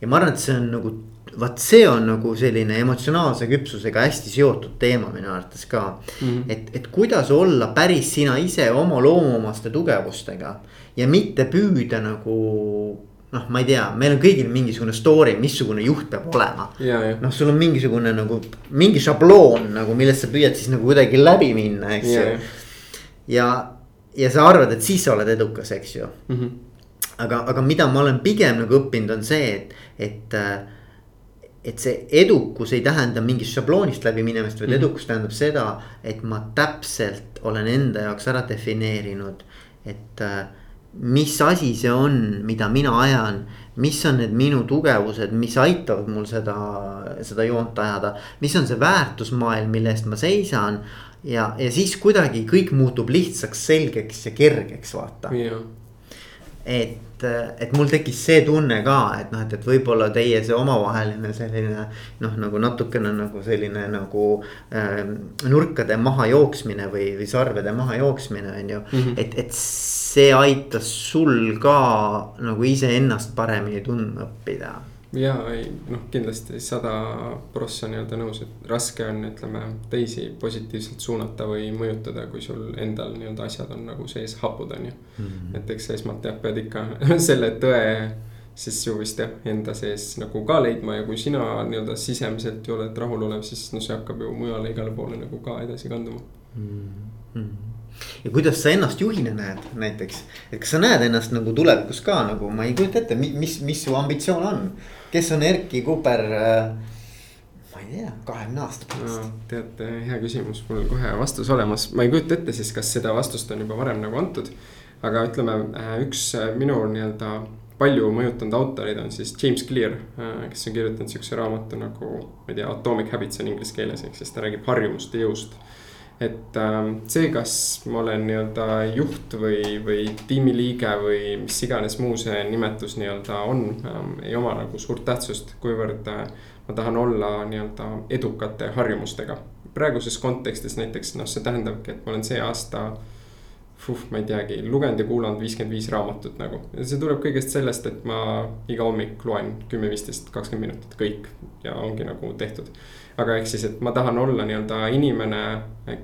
ja ma arvan, et see on nagu, vaat see on nagu selline emotsionaalse küpsusega hästi seotud teema minu arvates ka mm. -hmm. et, et kuidas olla päris sina ise oma loomuomaste tugevustega ja mitte püüda nagu noh, ma ei tea, meil on kõigil mingisugune story, missugune juht peab olema. noh, sul on mingisugune nagu mingi šabloon nagu, millest sa püüad siis nagu kuidagi läbi minna, eks ju. ja, ja sa arvad, et siis sa oled edukas, eks ju mm. -hmm. aga, aga mida ma olen pigem nagu õppinud, on see, et, et äh, et see edukus ei tähenda mingist šabloonist läbi minemist, vaid mm -hmm. edukus tähendab seda, et ma täpselt olen enda jaoks ära defineerinud, et äh, mis asi see on, mida mina ajan, mis on need minu tugevused, mis aitavad mul seda, seda joont ajada, mis on see väärtusmaailm, mille eest ma seisan. Ja, ja siis kuidagi kõik muutub lihtsaks, selgeks ja kergeks, vaata yeah.. et et, mul tekkis see tunne ka, et noh, et, et võib-olla teie see omavaheline selline noh, nagu natukene nagu selline nagu äh, nurkade mahajooksmine või, või sarvede mahajooksmine on ju mm. -hmm. et, et see aitas sul ka nagu iseennast paremini tundma õppida ja ei noh, kindlasti sada prossa nii-öelda nõus, et raske on, ütleme teisi positiivselt suunata või mõjutada, kui sul endal nii-öelda asjad on nagu sees hapud, on ju mm. -hmm. et eks esmalt jah, pead ikka selle tõe siis ju vist jah, enda sees nagu ka leidma ja kui sina nii-öelda sisemiselt ju oled rahulolev, siis noh, see hakkab ju mujale igale poole nagu ka edasi kanduma mm. -hmm ja kuidas sa ennast juhina näed näiteks, et kas sa näed ennast nagu tulevikus ka nagu ma ei kujuta ette, mis, mis su ambitsioon on kes on Erki Kuber äh,? ma ei tea, kahekümne aasta pärast no,. tead, hea küsimus, mul kohe vastus olemas, ma ei kujuta ette siis, kas seda vastust on juba varem nagu antud. aga ütleme, äh, üks äh, minu nii-öelda palju mõjutanud autoreid on siis James Clear, kes on kirjutanud sihukese raamatu nagu, ma ei tea, Atomic Habits on inglise keeles, ehk siis ta räägib harjumuste jõust et äh, see, kas ma olen nii-öelda juht või, või tiimiliige või mis iganes muu see nimetus nii-öelda on ähm,, ei oma nagu suurt tähtsust, kuivõrd äh, ma tahan olla nii-öelda edukate harjumustega. praeguses kontekstis näiteks noh, see tähendabki, et ma olen see aasta Puh, ma ei teagi, lugenud ja kuulanud viiskümmend viis raamatut nagu. See tuleb kõigest sellest, et ma iga hommik loen kümme, viisteist, kakskümmend minutit kõik ja ongi nagu tehtud. Aga ehk siis, et ma tahan olla nii-öelda inimene,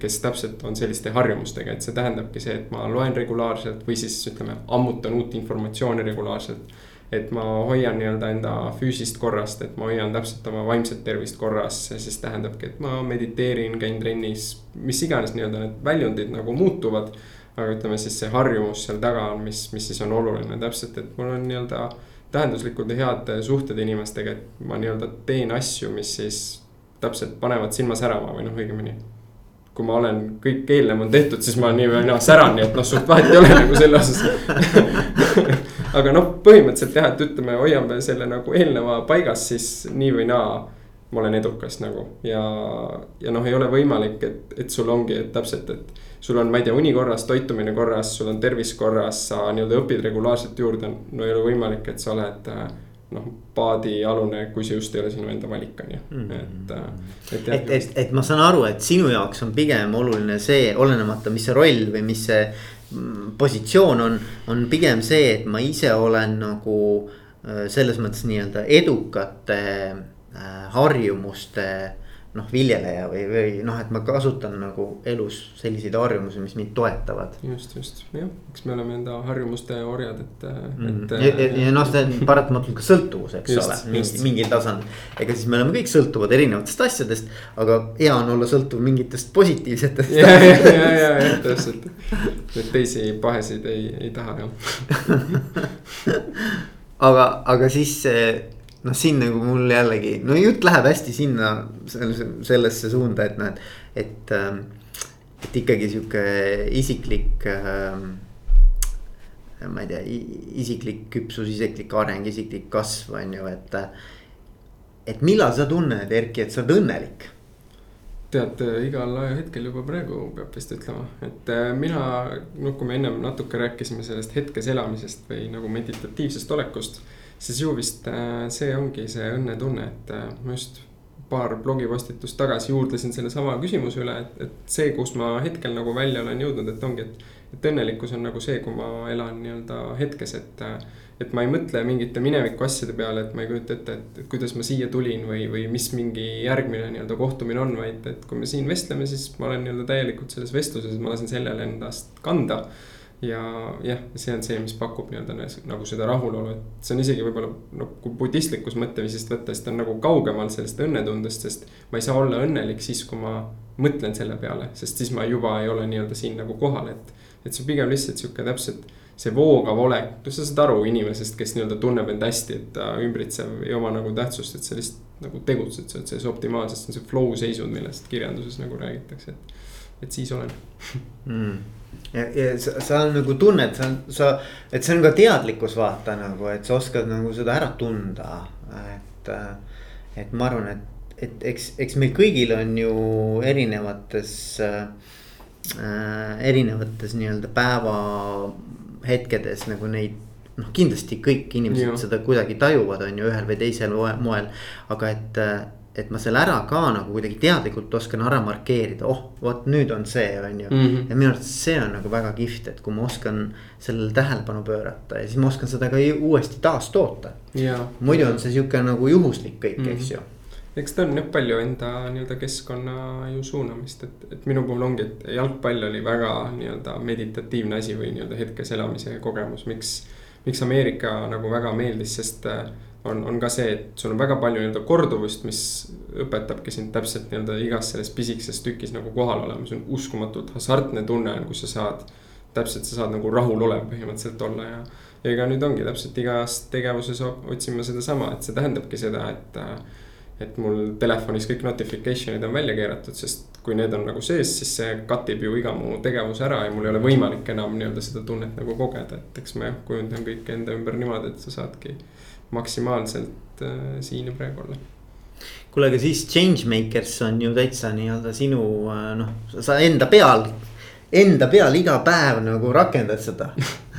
kes täpselt on selliste harjumustega, et see tähendabki see, et ma loen regulaarselt või siis ütleme, ammutan uut informatsiooni regulaarselt. et ma hoian nii-öelda enda füüsist korrast, et ma hoian täpselt oma vaimset tervist korras, see siis tähendabki, et ma mediteerin, käin trennis, mis iganes nii-öelda need väljundid nagu muutuvad. Aga ütleme siis see harjumus seal taga on, mis, mis siis on oluline täpselt, et mul on nii-öelda tähenduslikud ja head suhted inimestega, et ma nii-öelda teen asju, mis siis täpselt panevad silma särama või noh, õigemini. kui ma olen, kõik eelnev on tehtud, siis ma nii või naa säran, nii et noh, suurt vahet ei ole nagu selle osas aga noh, põhimõtteliselt jah, et ütleme, hoiame selle nagu eelneva paigas, siis nii või naa ma olen edukas nagu ja, ja noh, ei ole võimalik, et, et sul ongi, et täpselt, et sul on, ma ei tea, uni korras, toitumine korras, sul on tervis korras, sa nii-öelda õpid regulaarselt juurde. no ei ole võimalik, et sa oled äh, noh, paadialune, kui see just ei ole sinu enda valik, on ju, mm. et. Äh, et, et, et, et ma saan aru, et sinu jaoks on pigem oluline see, olenemata, mis see roll või mis see mm, positsioon on, on pigem see, et ma ise olen nagu äh, selles mõttes nii-öelda edukate äh, harjumuste noh, viljeleja või, või noh, et ma kasutan nagu elus selliseid harjumusi, mis mind toetavad. just, just jah, eks me oleme enda harjumuste orjad, et mm., et. ja, ja, ja noh, see on paratamatult ka sõltuvus, eks just, ole, mingi, mingil tasandil. ega siis me oleme kõik sõltuvad erinevatest asjadest, aga hea on olla sõltuv mingitest positiivsetest. ja, ja, ja, ja, ja täpselt, et teisi pahesid ei, ei taha jah aga, aga siis noh, siin nagu mul jällegi, no jutt läheb hästi sinna sellesse suunda, et noh, et, et, ähm, et ikkagi sihuke isiklik äh,. ma ei tea, isiklik küpsus, isiklik areng, isiklik kasv on ju, et. et millal sa tunned, Erki, et sa oled õnnelik? tead, igal hetkel juba praegu peab vist ütlema, et äh, mina, noh, kui me ennem natuke rääkisime sellest hetkes elamisest või nagu meditatiivsest olekust siis ju vist äh, see ongi see õnnetunne, et äh, ma just paar blogipostitust tagasi juurdlesin sellesama küsimuse üle, et, et see, kus ma hetkel nagu välja olen jõudnud, et ongi, et. et õnnelikkus on nagu see, kui ma elan nii-öelda hetkes, et. et ma ei mõtle mingite mineviku asjade peale, et ma ei kujuta ette, et, et kuidas ma siia tulin või, või mis mingi järgmine nii-öelda kohtumine on, vaid et kui me siin vestleme, siis ma olen nii-öelda täielikult selles vestluses, ma lasen sellele endast kanda ja jah, see on see, mis pakub nii-öelda nagu seda rahulolu, et see on isegi võib-olla noh, kui budistlikus mõtteviisist võtta, siis ta on nagu kaugemal sellest õnnetundest, sest. ma ei saa olla õnnelik siis, kui ma mõtlen selle peale, sest siis ma juba ei ole nii-öelda siin nagu kohal, et. et see on pigem lihtsalt sihuke täpselt see voogav olek, no sa saad aru inimesest, kes nii-öelda tunneb end hästi, et ta ümbritsev ei oma nagu tähtsust, et sa lihtsalt nagu tegutsed, sa oled selles optimaalses, see on see flow seisund, millest kirjanduses nagu räägitakse, et. et siis olen mm ja, ja sa, sa nagu tunned, sa, sa, et see on ka teadlikkus vaata nagu, et sa oskad nagu seda ära tunda, et. et ma arvan, et, et eks, eks meil kõigil on ju erinevates äh,, erinevates nii-öelda päeva hetkedes nagu neid noh, kindlasti kõik inimesed ja. seda kuidagi tajuvad, on ju ühel või teisel moel, aga et et ma selle ära ka nagu kuidagi teadlikult oskan ära markeerida, oh vot nüüd on see, on ju mm. -hmm. ja minu arust see on nagu väga kihvt, et kui ma oskan sellele tähelepanu pöörata ja siis ma oskan seda ka uuesti taastoota. muidu on see sihuke nagu juhuslik kõik mm, -hmm. eks ju eks ta on jah palju enda nii-öelda keskkonna ju suunamist, et, et minu puhul ongi, et jalgpall oli väga nii-öelda meditatiivne asi või nii-öelda hetkes elamise kogemus, miks. miks Ameerika nagu väga meeldis, sest on, on ka see, et sul on väga palju nii-öelda korduvust, mis õpetabki sind täpselt nii-öelda igas selles pisikeses tükis nagu kohal olema, see on uskumatult hasartne tunne on, kus sa saad. täpselt, sa saad nagu rahulolev põhimõtteliselt olla ja, ja ega nüüd ongi täpselt igas tegevuses otsima sedasama, et see tähendabki seda, et. et mul telefonis kõik notification'id on välja keeratud, sest kui need on nagu sees, siis see cut ib ju iga mu tegevuse ära ja mul ei ole võimalik enam nii-öelda seda tunnet nagu kogeda, et eks ma jah kujundan kõike enda ümber niimoodi, et sa saadki maksimaalselt äh, siin ja praegu olla kuule, aga siis Changemakers on ju täitsa nii-öelda sinu äh, noh, sa enda peal, enda peal iga päev nagu rakendad seda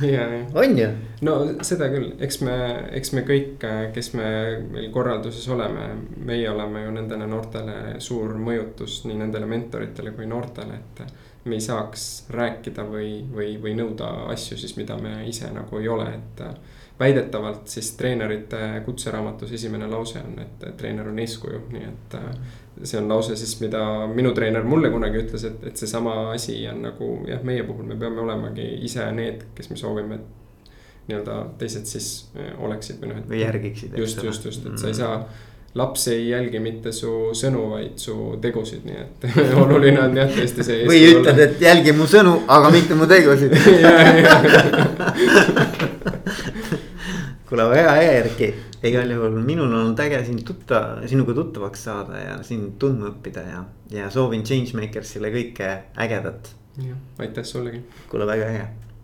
on ju? no seda küll, eks me, eks me kõik, äh, kes me meil korralduses oleme, meie oleme ju nendele noortele suur mõjutus nii nendele mentoritele kui noortele, et. me ei saaks rääkida või, või, või nõuda asju siis, mida me ise nagu ei ole, et väidetavalt siis treenerite kutseraamatus esimene lause on, et treener on eeskuju, nii et. Äh, see on lause siis, mida minu treener mulle kunagi ütles, et, et seesama asi on nagu jah, meie puhul me peame olemagi ise need, kes me soovime, et. nii-öelda teised siis äh, oleksid või noh, et. või järgiksid. just, just, just, et sa ei saa laps ei jälgi mitte su sõnu, vaid su tegusid, nii et oluline on jah tõesti see. või ütled, et jälgi mu sõnu, aga mitte mu tegusid kuule, väga hea Erki, igal juhul minul on olnud äge sind tutta, sinuga tuttavaks saada ja sind tundma õppida ja, ja soovin Changemakersile kõike ägedat. jah, aitäh sullegi. kuule, väga hea